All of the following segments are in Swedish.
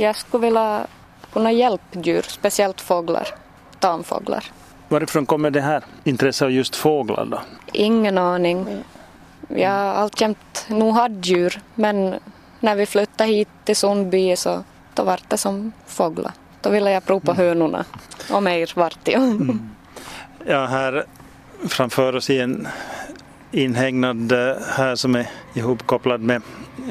Jag skulle vilja kunna hjälpa djur, speciellt fåglar, tamfåglar. Varifrån kommer det här intresset av just fåglar då? Ingen aning. Jag har alltjämt nog haft djur men när vi flyttade hit till Sundby så då var det som fåglar. Då ville jag prova på hönorna och mer vart jag. Mm. Ja, här framför oss i en inhägnad eh, här som är ihopkopplad med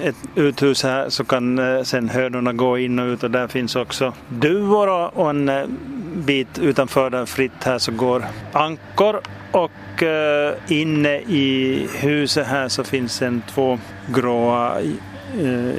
ett uthus här så kan eh, sen hönorna gå in och ut och där finns också duvor och en eh, bit utanför där fritt här så går ankor och eh, inne i huset här så finns en två gråa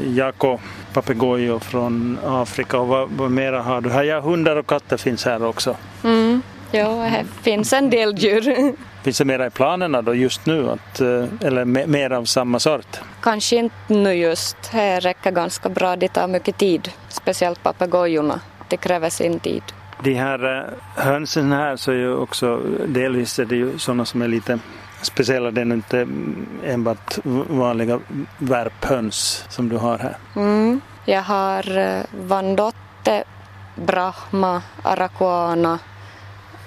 jako papegojor från Afrika och vad, vad mera har du här? Ja, hundar och katter finns här också. Mm. Ja, här finns en del djur. Finns det mera i planerna då just nu, att, eh, eller mer av samma sort? Kanske inte nu just. Det räcker ganska bra, det tar mycket tid. Speciellt papegojorna, det kräver sin tid. De här eh, hönsen här så är ju också delvis är det ju sådana som är lite speciella. Det är inte enbart vanliga värphöns som du har här. Mm. Jag har eh, vandotte, brahma, arakuana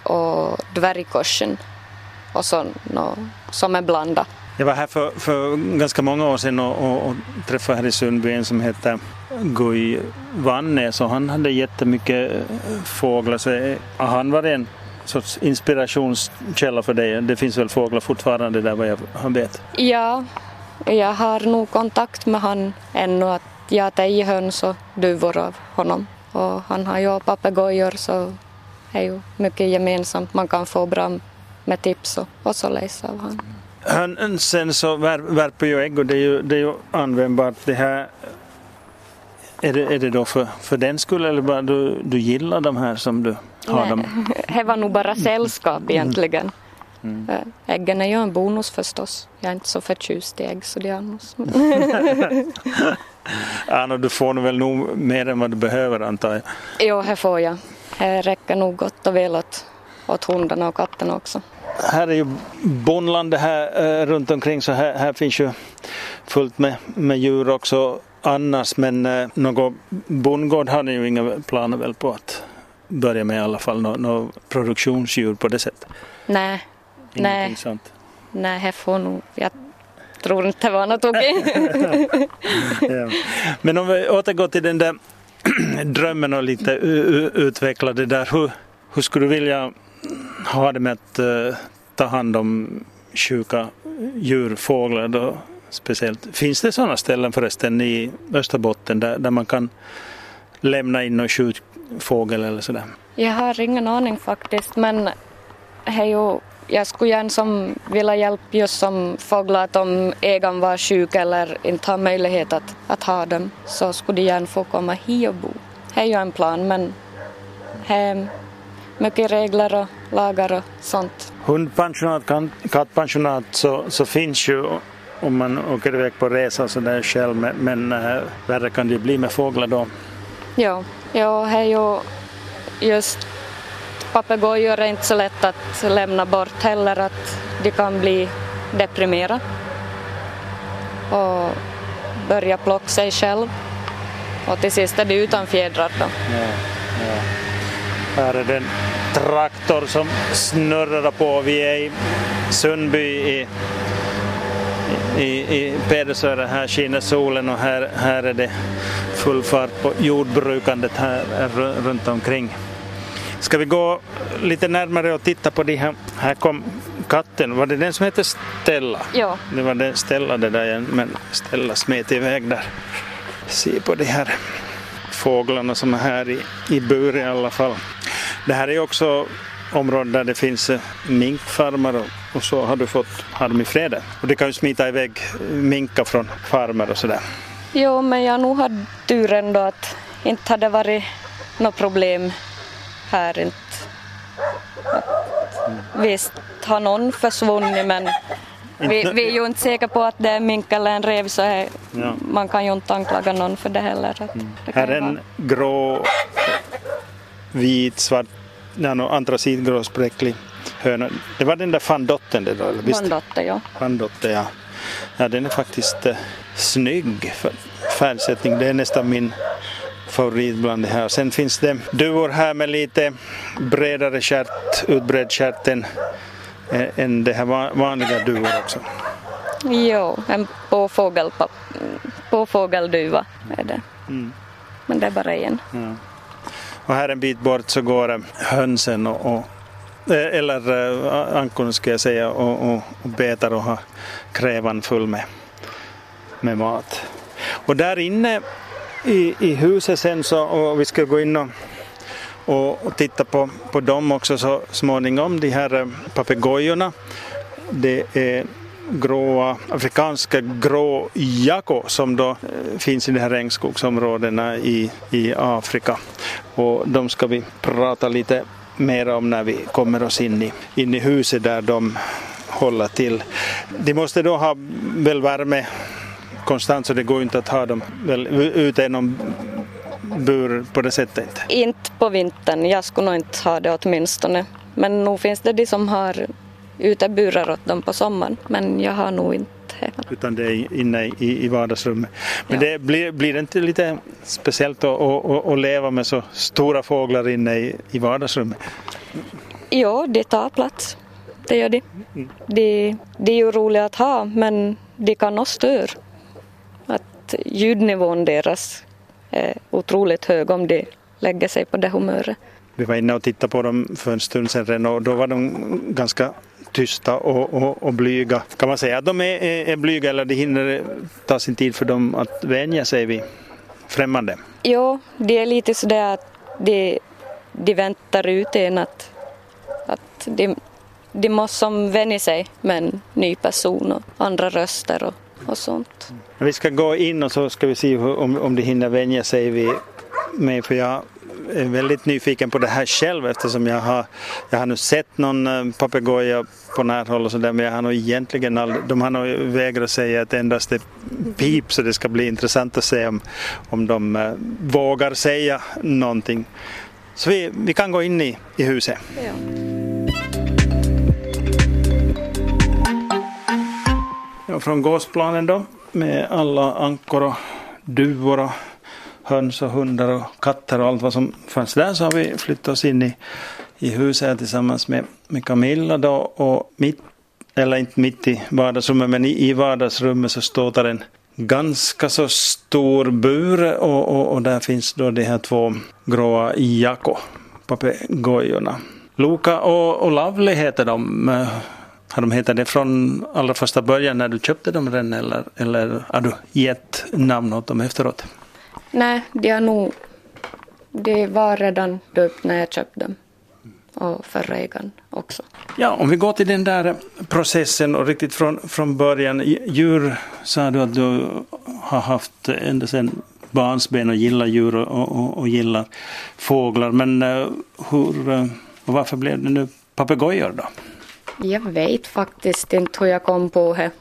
och dvärgkorsen och så no, som är blandat. Jag var här för, för ganska många år sedan och, och, och träffade här i Sundby en som heter Guy Vannes och han hade jättemycket fåglar så han var en sorts inspirationskälla för dig. Det finns väl fåglar fortfarande där vad jag vet? Ja, jag har nog kontakt med han ännu. Att jag tar höns och duvor av honom. Och han har ju papegojor så det är ju mycket gemensamt. Man kan få bra med tips och, och således av han. Hönsen så värper ju ägg och det är ju, det är ju användbart. Det här, är, det, är det då för, för den skull eller bara du, du gillar de här som du har Nej, dem? Det var nog bara sällskap egentligen. Mm. Äggen är ju en bonus förstås. Jag är inte så förtjust i ägg så det är annars. Anna, du får väl nog mer än vad du behöver antar jag? Jo, det får jag. Det räcker nog gott och väl åt, åt hundarna och katterna också. Här är ju bondlandet här eh, runt omkring så här, här finns ju fullt med, med djur också annars men eh, någon bondgård har ni ju inga planer väl på att börja med i alla fall, något no, produktionsdjur på det sättet? Nej, nej. Sånt. Nej, här får nog, jag tror inte det var något okej. ja. Men om vi återgår till den där drömmen och lite utveckla det där. Hur, hur skulle du vilja ha det med att eh, ta hand om sjuka djur, fåglar då speciellt? Finns det sådana ställen förresten i Österbotten där, där man kan lämna in någon sjuk fågel eller sådär? Jag har ingen aning faktiskt men hej jag skulle gärna som vilja hjälpa just som fåglar att om ägaren var sjuk eller inte har möjlighet att, att ha dem så skulle de gärna få komma hit och bo. Det är ju en plan men det mycket regler och lagar och sånt. Hundpensionat, kattpensionat så, så finns ju om man åker iväg på resa så där själv men, äh, värre kan det ju bli med fåglar då. Ja, ja det är ju just papegojor är inte så lätt att lämna bort heller, att de kan bli deprimerade och börja plocka sig själv. Och till sist är de utan fjädrar då. Ja, ja. Här är det en traktor som snurrar på. Vi är i Sundby i, i, i Pedersöre. Här skiner solen och här, här är det full fart på jordbrukandet här runt omkring. Ska vi gå lite närmare och titta på de här. Här kom katten. Var det den som hette Stella? Ja. Det var den Stella det där men Stella smet iväg där. Se på de här fåglarna som är här i, i bur i alla fall. Det här är också områden där det finns eh, minkfarmar och, så har du fått ha dem i fred. Och det kan ju smita iväg minkar från farmer och sådär. Jo, men jag nog hade tur ändå att inte hade varit något problem här inte. Visst har någon försvunnit men vi, vi, är ju inte säkra på att det är mink eller en rev så är, ja. man kan ju inte anklaga någon för det heller. Mm. Det här är en grå, vit, svart, ja, no, antracitgrå spräcklig höna. Det var den där fandotten det då? Eller? Fandotte, ja. Fandotte, ja. Ja, den är faktiskt eh, snygg färgsättning. Det är nästan min favorit bland det här. Sen finns det duvor här med lite bredare stjärt, utbredd stjärt än, än det här vanliga duvor också. Jo, en påfågelduva är det. Mm. Men det är bara en. Ja. Och här en bit bort så går eh, hönsen och, och eh, eller äh, ankorna ska jag säga och, och, och betar och har krävan full med, med mat. Och där inne i, i huset sen så, och vi ska gå in och, och, och titta på, på dem också så småningom, de här papegojorna. Det är gråa, afrikanska grå jako som då eh, finns i de här regnskogsområdena i, i Afrika. Och de ska vi prata lite mer om när vi kommer oss in i, in i huset där de håller till. De måste då ha väl värme konstant så det går inte att ha dem väl, ute i någon bur på det sättet? Inte Inte på vintern, jag skulle nog inte ha det åtminstone. Men nog finns det de som har uteburar åt dem på sommaren, men jag har nog inte utan det är inne i, i vardagsrummet. Men ja. det blir, blir det inte lite speciellt att, att, att, leva med så stora fåglar inne i, i vardagsrummet? Jo, det tar plats. Det gör det. Mm. De, de är ju roliga att ha men de kan också störa. Att ljudnivån deras är otroligt hög om de lägger sig på det humöret. Vi var inne och tittade på dem för en stund sedan och då var de ganska tysta och, och, och, blyga. Kan man säga att de är, är, blyga eller det hinner ta sin tid för dem att vänja sig vid främmande? Jo, det är lite sådär att de, de väntar ut en att, att de, de måste som vänja sig med en ny person och andra röster och, och sånt. Vi ska gå in och så ska vi se om, om de hinner vänja sig vid mig för jag är väldigt nyfiken på det här själv eftersom jag har, jag har nu sett någon eh, papegoja på närhåll och sådär men jag har nog egentligen aldrig, de har nog vägrat säga att endast är pip så det ska bli intressant att se om, om de uh, vågar säga någonting. Så vi, vi kan gå in i, i huset. Ja. Ja, från gåsplanen då med alla ankor och duvor och höns och hundar och katter och allt vad som fanns där så har vi flyttat oss in i, i huset tillsammans med, med Camilla då och mitt, eller inte mitt i vardagsrummet men i, i vardagsrummet så står där en ganska så stor bur och, och, och där finns då de här två gråa jako, papegojorna. Loka och, och Lovely heter de. Har de hetat det från allra första början när du köpte dem redan eller, eller har du gett namn åt dem efteråt? Nej, de har nog... De var redan döpt när jag köpte dem. Och förra ägaren också. Ja, om vi går till den där processen och riktigt från, från början. Djur sa du att du har haft ända sedan barnsben och gillar djur och, och, och gillar fåglar. Men uh, hur, uh, och varför blev det nu papegojor då? Jag vet faktiskt inte hur jag kom på det.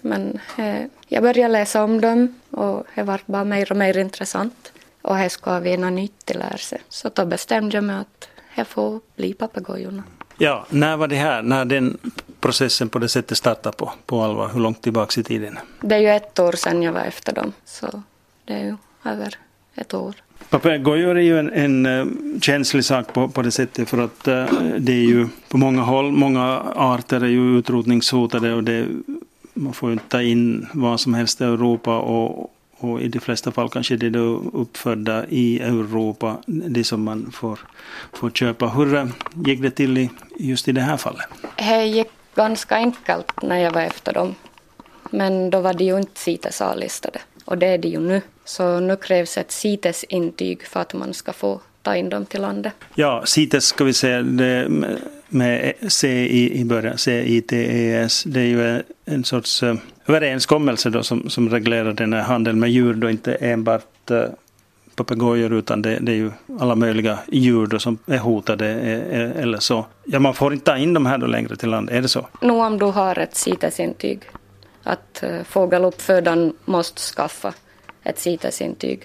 Men uh, jag började läsa om dem och det var bara mer och mer intressant. Och här ska vi något nytt lära sig. Så då bestämde jag mig att jag får bli papegojorna. Ja, när var det här? När den processen på det sättet startade på, på allvar? Hur långt tillbaka i tiden? Det är ju ett år sedan jag var efter dem. Så det är ju över ett år. Papegojor är ju en, en uh, känslig sak på, på det sättet för att uh, det är ju på många håll, många arter är ju utrotningshotade och det man får inte ta in vad som helst i Europa och, och i de flesta fall kanske det är uppfödda i Europa, det som man får, får köpa. Hur eh, gick det till i, just i det här fallet? Det gick ganska enkelt när jag var efter dem. Men då var de ju inte CITES-A-listade och det är de ju nu. Så nu krävs ett CITES-intyg för att man ska få ta in dem till landet. Ja, CITES ska vi säga, det med CI i, början, CITES. det är ju en sorts uh, överenskommelse då som, som reglerar den här handeln med djur då inte enbart uh, papegojor utan det, det, är ju alla möjliga djur då som är hotade eh, eh, eller så. Ja, man får inte ta in de här då längre till land, är det så? Nu om du har ett CITES-intyg, att uh, fågeluppfödaren måste skaffa ett CITES-intyg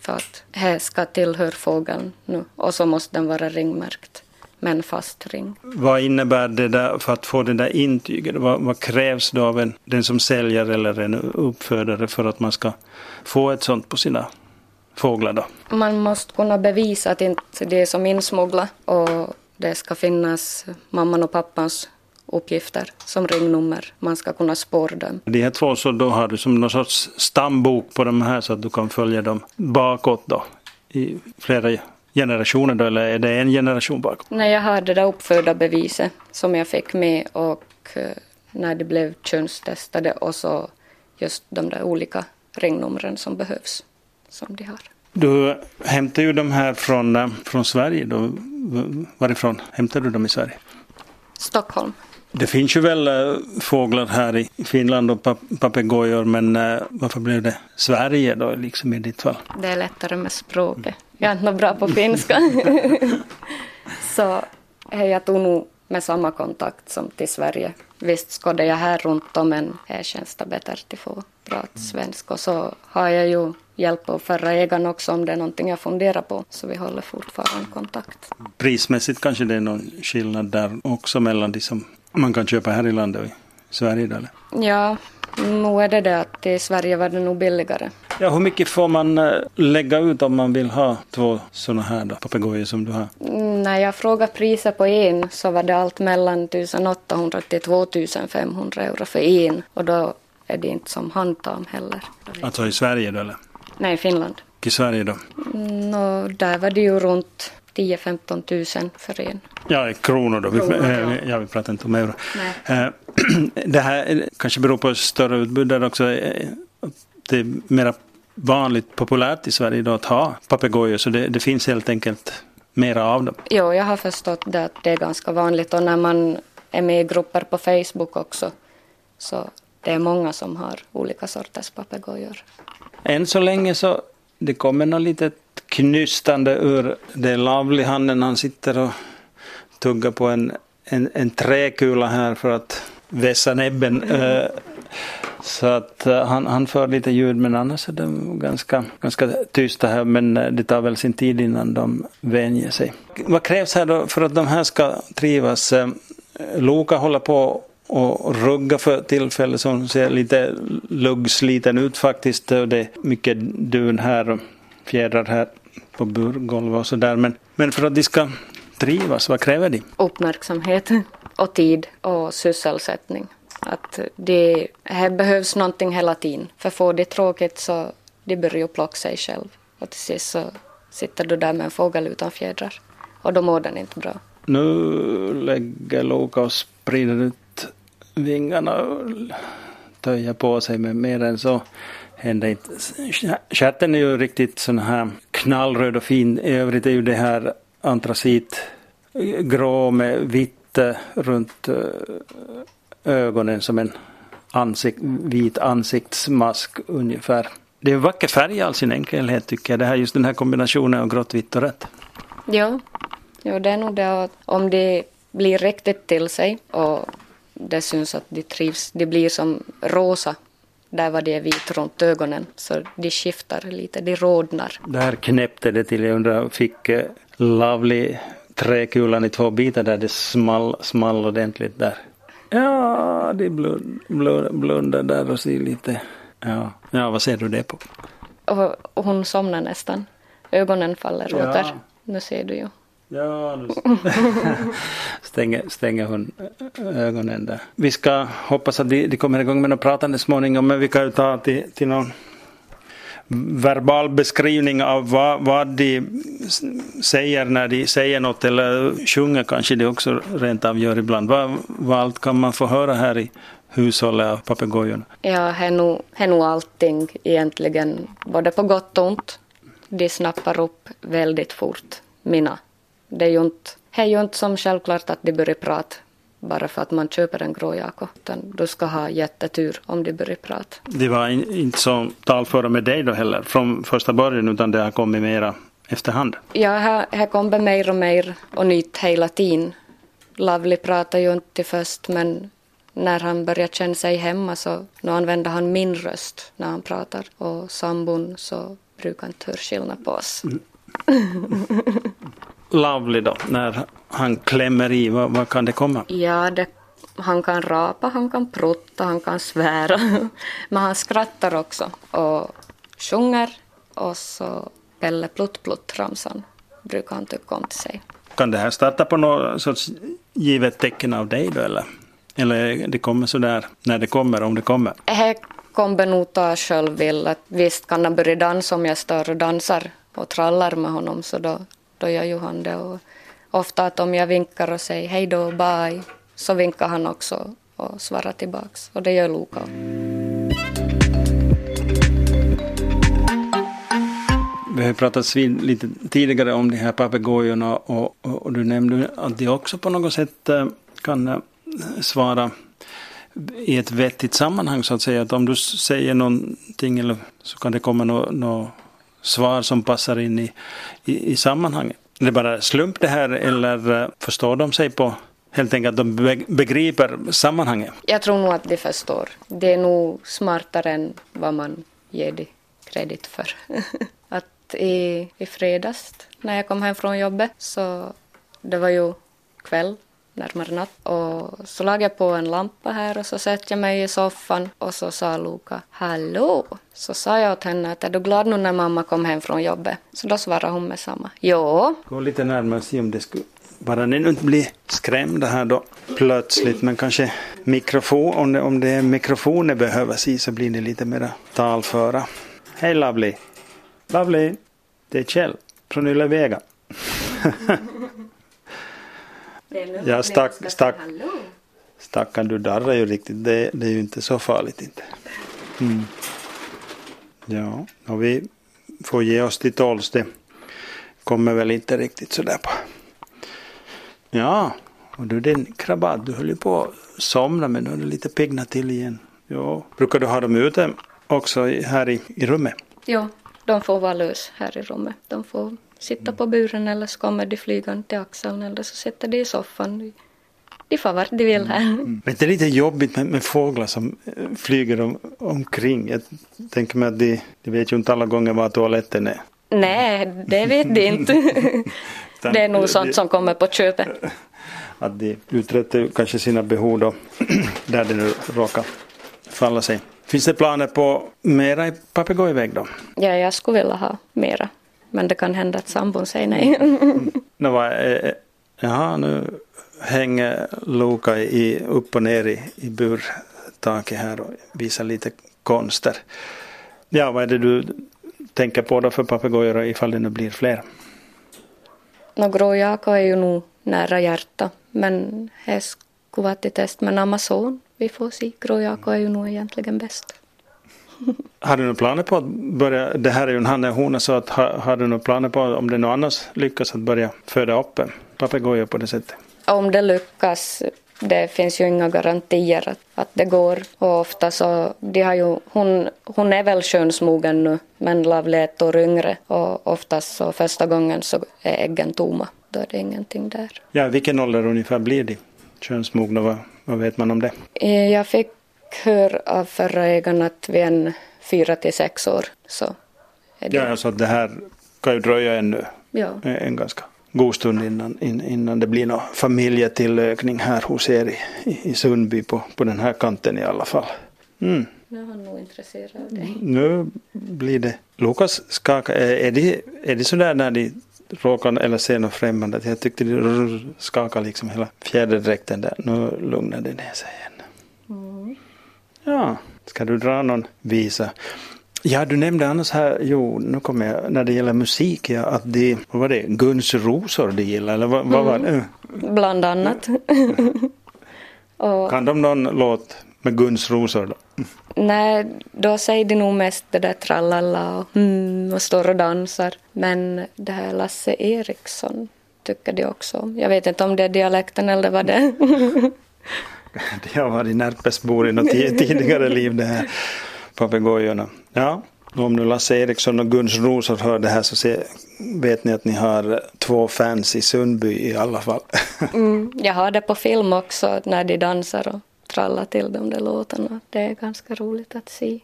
för att det ska tillhöra fågeln nu och så måste den vara ringmärkt med en fast ring. Vad innebär det där för att få det där intyget? Vad, vad, krävs då av en, den som säljer eller en uppfödare för att man ska få ett sånt på sina fåglar då? Man måste kunna bevisa att inte det är som insmugglat och det ska finnas mamman och pappans uppgifter som ringnummer. Man ska kunna spåra dem. De här två, så då har du som någon sorts stambok på de här så att du kan följa dem bakåt då i flera generationer då, eller är det en generation bakåt? Nej, jag har det där uppfödda beviset som jag fick med och eh, när de blev könstestade och så just de där olika ringnumren som behövs som de har. Du hämtar ju de här från, eh, från Sverige. Då. Varifrån hämtar du dem i Sverige? Stockholm. Det finns ju väl äh, fåglar här i Finland och pap papegojor men varför blev det Sverige då liksom i ditt fall? Det är lättare med språket. Jag är inte bra på finska. så jag tog nog med samma kontakt som till Sverige. Visst skådde jag här runt om men här känns det bättre att få prata svenska. Och så har jag ju hjälp av förra ägaren också om det är någonting jag funderar på. Så vi håller fortfarande kontakt. Prismässigt kanske det är någon skillnad där också mellan de som man kan köpa här i landet och i Sverige? Eller? Ja, nog är det det att i Sverige var det nog billigare. Ja, hur mycket får man eh, lägga ut om man vill ha två sådana här papegojor som du har? Mm, när jag frågade priset på en så var det allt mellan 1800 till 2500 euro för en och då är det inte som handtam heller. Alltså i Sverige då eller? Nej, Finland. I Sverige då? Mm, och där var det ju runt 10-15 000 för en. Ja, i kronor då. Kronor, vi, ja. ja, vi pratar inte om euro. Nej. Eh, det här kanske beror på större utbud där också. Eh, det är mer vanligt populärt i Sverige idag att ha papegojor så det, det, finns helt enkelt mera av dem. Jo, jag har förstått det att det är ganska vanligt och när man är med i grupper på Facebook också så det är många som har olika sorters papegojor. Än så länge så det kommer något litet knystande ur det handen. Han sitter och tuggar på en, en, en träkula här för att vässa näbben. Så att eh, han, han för lite ljud men annars är de ganska, ganska tysta här men eh, det tar väl sin tid innan de vänjer sig. Vad krävs här då för att de här ska trivas? Eh, Loka håller på och rugga för tillfället som ser lite luggsliten ut faktiskt. Det är mycket dun här och fjädrar här på burgolvet och sådär. Men, men för att de ska trivas, vad kräver de? Uppmärksamhet och tid och sysselsättning. Att det här behövs någonting hela tiden. För får de tråkigt så de börjar plocka sig själv. Och till sist så sitter du där med en fågel utan fjädrar. Och då mår den inte bra. Nu lägger Loka och sprider ut vingarna och töjer på sig men mer än så händer inte. Stjärten är ju riktigt sån här knallröd och fin. I övrigt är ju det här antracit grå med vitt eh, runt eh, ögonen som en ansikt, vit ansiktsmask ungefär. Det är en vacker färg i all sin enkelhet tycker jag. Det här, just den här kombinationen av grått, vitt och rött. Ja, ja det är nog det om det blir riktigt till sig och det syns att de trivs. Det blir som rosa där var det vit runt ögonen så de skiftar lite, de rodnar. Där knäppte det till, jag undrar, fick eh, Lovely träkulan i två bitar där det small, small ordentligt där. Ja, de blund, blund, blundar där och ser lite, ja, ja vad ser du det på? Och, och hon somnar nästan. Ögonen faller ja. åter. Nu ser du ju. Ja, nu stänger, stänger hon ögonen där. Vi ska hoppas att de, de kommer igång med något pratande småningom men vi kan ju ta till, till någon verbal beskrivning av vad, vad de säger när de säger något eller sjunger kanske de också rent av gör ibland. Vad, vad allt kan man få höra här i hushållet av papegojorna? Ja, det är nog, är nog allting egentligen, både på gott och ont. De snappar upp väldigt fort mina det är ju inte, det är ju inte som självklart att de börjar prata bara för att man köper en gråjako. Utan du ska ha jättetur om de börjar prata. Det var inte så talföra med dig då heller från första början utan det har kommit mera efterhand? Ja, här, här kommer mer och mer och nytt hela tiden. Lovely pratar ju inte först men när han börjar känna sig hemma så nu använder han min röst när han pratar och sambon så brukar inte höra skillnad på oss. Mm. Lovely då, när han klämmer i, vad, vad kan det komma? Ja, det, han kan rapa, han kan prutta, han kan svära. Men han skrattar också och sjunger och så Pelle Plutt Plutt-ramsan brukar han tycka om till sig. Kan det här starta på något sorts givet tecken av dig då eller? Eller det kommer sådär när det kommer, om det kommer? Det kommer nog ta själv vill. Att visst kan han börja dansa om jag står och dansar och trallar med honom så då, då gör ju han det. Och ofta att om jag vinkar och säger hej då, bye, så vinkar han också och svarar tillbaks. Och det gör Luka. Vi har pratat lite tidigare om de här papegojorna och, och, och, du nämnde att de också på något sätt eh, kan eh, svara i ett vettigt sammanhang så att säga. Att om du säger någonting eller så kan det komma något no, svar som passar in i, i, i sammanhanget. Är det bara slump det här eller eh, förstår de sig på helt enkelt att de begriper sammanhanget? Jag tror nog att de förstår. Det är nog smartare än vad man ger det kredit för. att i, i fredags när jag kom hem från jobbet så det var ju kväll närmare natt. Och så lade jag på en lampa här och så satte jag mig i soffan och så sa Luka ”Hallå?” Så sa jag åt henne att är du glad nu när mamma kom hem från jobbet? Så då svarade hon med samma. Jo. Gå lite närmare och se om det skulle bara ni nu inte blir skrämda här då plötsligt men kanske mikrofon, om det, om det är mikrofoner behövs i så blir ni lite mera talföra. Hej Lovely! Lovely! Det är Kjell från Ylevega. Ja, stack, stack, stackarn du darrar ju riktigt. Det, det är ju inte så farligt inte. Mm. Ja, och vi får ge oss till tåls. Det kommer väl inte riktigt sådär på. Ja, och du din krabat, du höll ju på att somna men nu har du lite piggnat till igen. Ja. Brukar du ha dem ute också här i, i rummet? Ja, de får vara lös här i rummet. De får sitta på buren eller så kommer de flygande till axeln eller så sätter de i soffan. De får vart de vill här. Mm. Men det är lite jobbigt med, med fåglar som eh, flyger om, omkring. Jag tänker mig att de, de vet ju inte alla gånger var toaletten är. Nej, det vet de inte. det är nog sånt som kommer på köpet. Att de uträttar kanske sina behov då, där det nu råkar falla sig. Finns det planer på mera i papegojväg då? Ja, jag skulle vilja ha mera. Men det kan hända att sambon säger nej. no, va, eh, jaha, nu hänger Luka i, upp och ner i, i burtaket här och visar lite konster. Ja, vad är det du tänker på då för papegojor ifall det nu blir fler? No, gråjako är ju nog nära hjärta, men det skulle vara till test med Amazon. Vi får se. Gråjako är ju nog egentligen bäst. Har du några planer på att börja, det här är ju en han och hona, så att, har, har du några planer på om det någon annars lyckas att börja föda upp papegojor på det sättet? Om det lyckas, det finns ju inga garantier att, att det går. Och ofta så, de har ju, hon, hon är väl könsmogen nu, men Lavle är ett år yngre och oftast så första gången så är äggen tomma. Då är det ingenting där. Ja, vilken ålder ungefär blir de könsmogna? Vad, vad vet man om det? Eh, jag fick hör av förra ägaren att vid en fyra till sex år så det... Ja, alltså det här kan ju dröja ännu ja. en ganska god stund innan, innan det blir någon familjetillökning här hos er i, i Sundby på, på den här kanten i alla fall. Mm. Nu är han nog intresserad av dig. Nu blir det... Lukas skakar. Är det, är det sådär när de råkar eller ser något främmande? Jag tyckte de skakade liksom hela fjäderdräkten där. Nu lugnar det ner sig igen. Ja, ska du dra någon visa? Ja, du nämnde annars här, jo, nu kommer jag, när det gäller musik, ja, att det, vad var det, Guns Rosor de gillar, eller vad, vad var det? Mm. Bland annat. och, kan de någon låt med Guns Rosor då? Nej, då säger de nog mest det där trallalla och, mm, och står och dansar. Men det här Lasse Eriksson tycker de också om. Jag vet inte om det är dialekten eller vad det är. De har varit Närpesbor i något tidigare liv det här papegojorna. Ja, om nu Lasse Eriksson och Guns Rosor hör det här så se, vet ni att ni har två fans i Sundby i alla fall. Mm, jag har det på film också när de dansar och trallar till de där låtarna. Det är ganska roligt att se.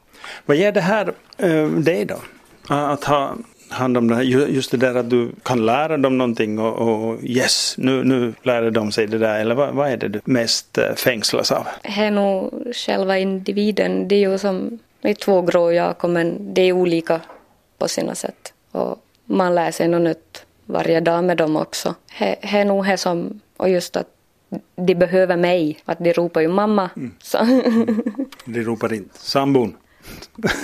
Vad ger det här äh, dig då? Att ha hand om det här, just det där att du kan lära dem någonting och, och yes, nu, nu lär de sig det där. Eller vad, vad är det du mest eh, fängslas av? Det är nog själva individen. Det är ju som, det är två gråjakor men det är olika på sina sätt. Och man lär sig något nytt varje dag med dem också. Det är nog det som, och just att de behöver mig, att de ropar ju mamma. Mm. Så. de ropar inte sambon?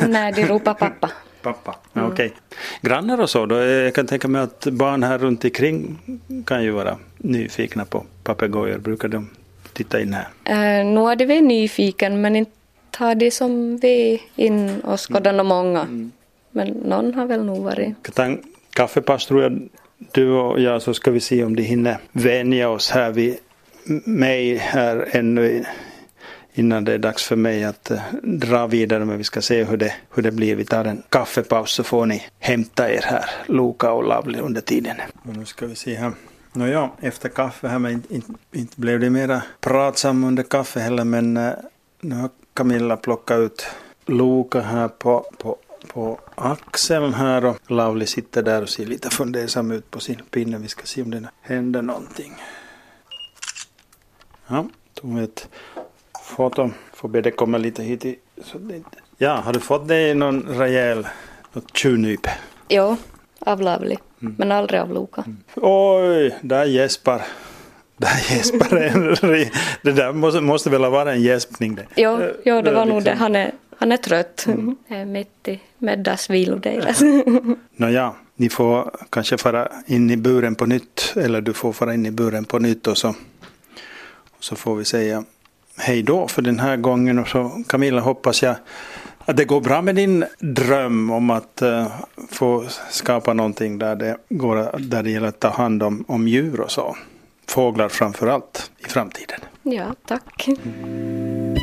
Nej, de ropar pappa. Pappa, mm. okej. Okay. Grannar och så då? Jag kan tänka mig att barn här runt omkring kan ju vara nyfikna på papegojor. Brukar de titta in här? Uh, nu är de nyfiken men inte har de som vi in och skådat mm. många. Mm. Men någon har väl nog varit. Katan, kaffepass tror jag du och jag så ska vi se om de hinner vänja oss här vid mig här ännu innan det är dags för mig att eh, dra vidare. Men vi ska se hur det, hur det blir. Vi tar en kaffepaus så får ni hämta er här, Loka och Lavli under tiden. Och nu ska vi se här. Nåja, efter kaffe här, men inte, inte, inte blev det mera pratsam under kaffe heller, men eh, nu har Camilla plockat ut Loka här på, på, på axeln här och Lavli sitter där och ser lite fundersam ut på sin pinne. Vi ska se om det händer någonting. Ja, tog ett foto. Får be det komma lite hit. I, så det. Ja, har du fått dig någon rejäl något tjuvnyp? Jo, av Lavli. Mm. Men aldrig av Loka. Mm. Oj, där gäspar. Där gäspar en. det där måste, måste väl ha varit en gäspning det? Jo, jo det var nog liksom. det. Han är, han är trött. Mm. är mitt i middagsvilodelas. Nåja, ni får kanske fara in i buren på nytt. Eller du får fara in i buren på nytt och så, så får vi säga hej då för den här gången. Och så Camilla hoppas jag att det går bra med din dröm om att uh, få skapa någonting där det, går, där det gäller att ta hand om, om djur och så. Fåglar framför allt i framtiden. Ja, tack. Mm.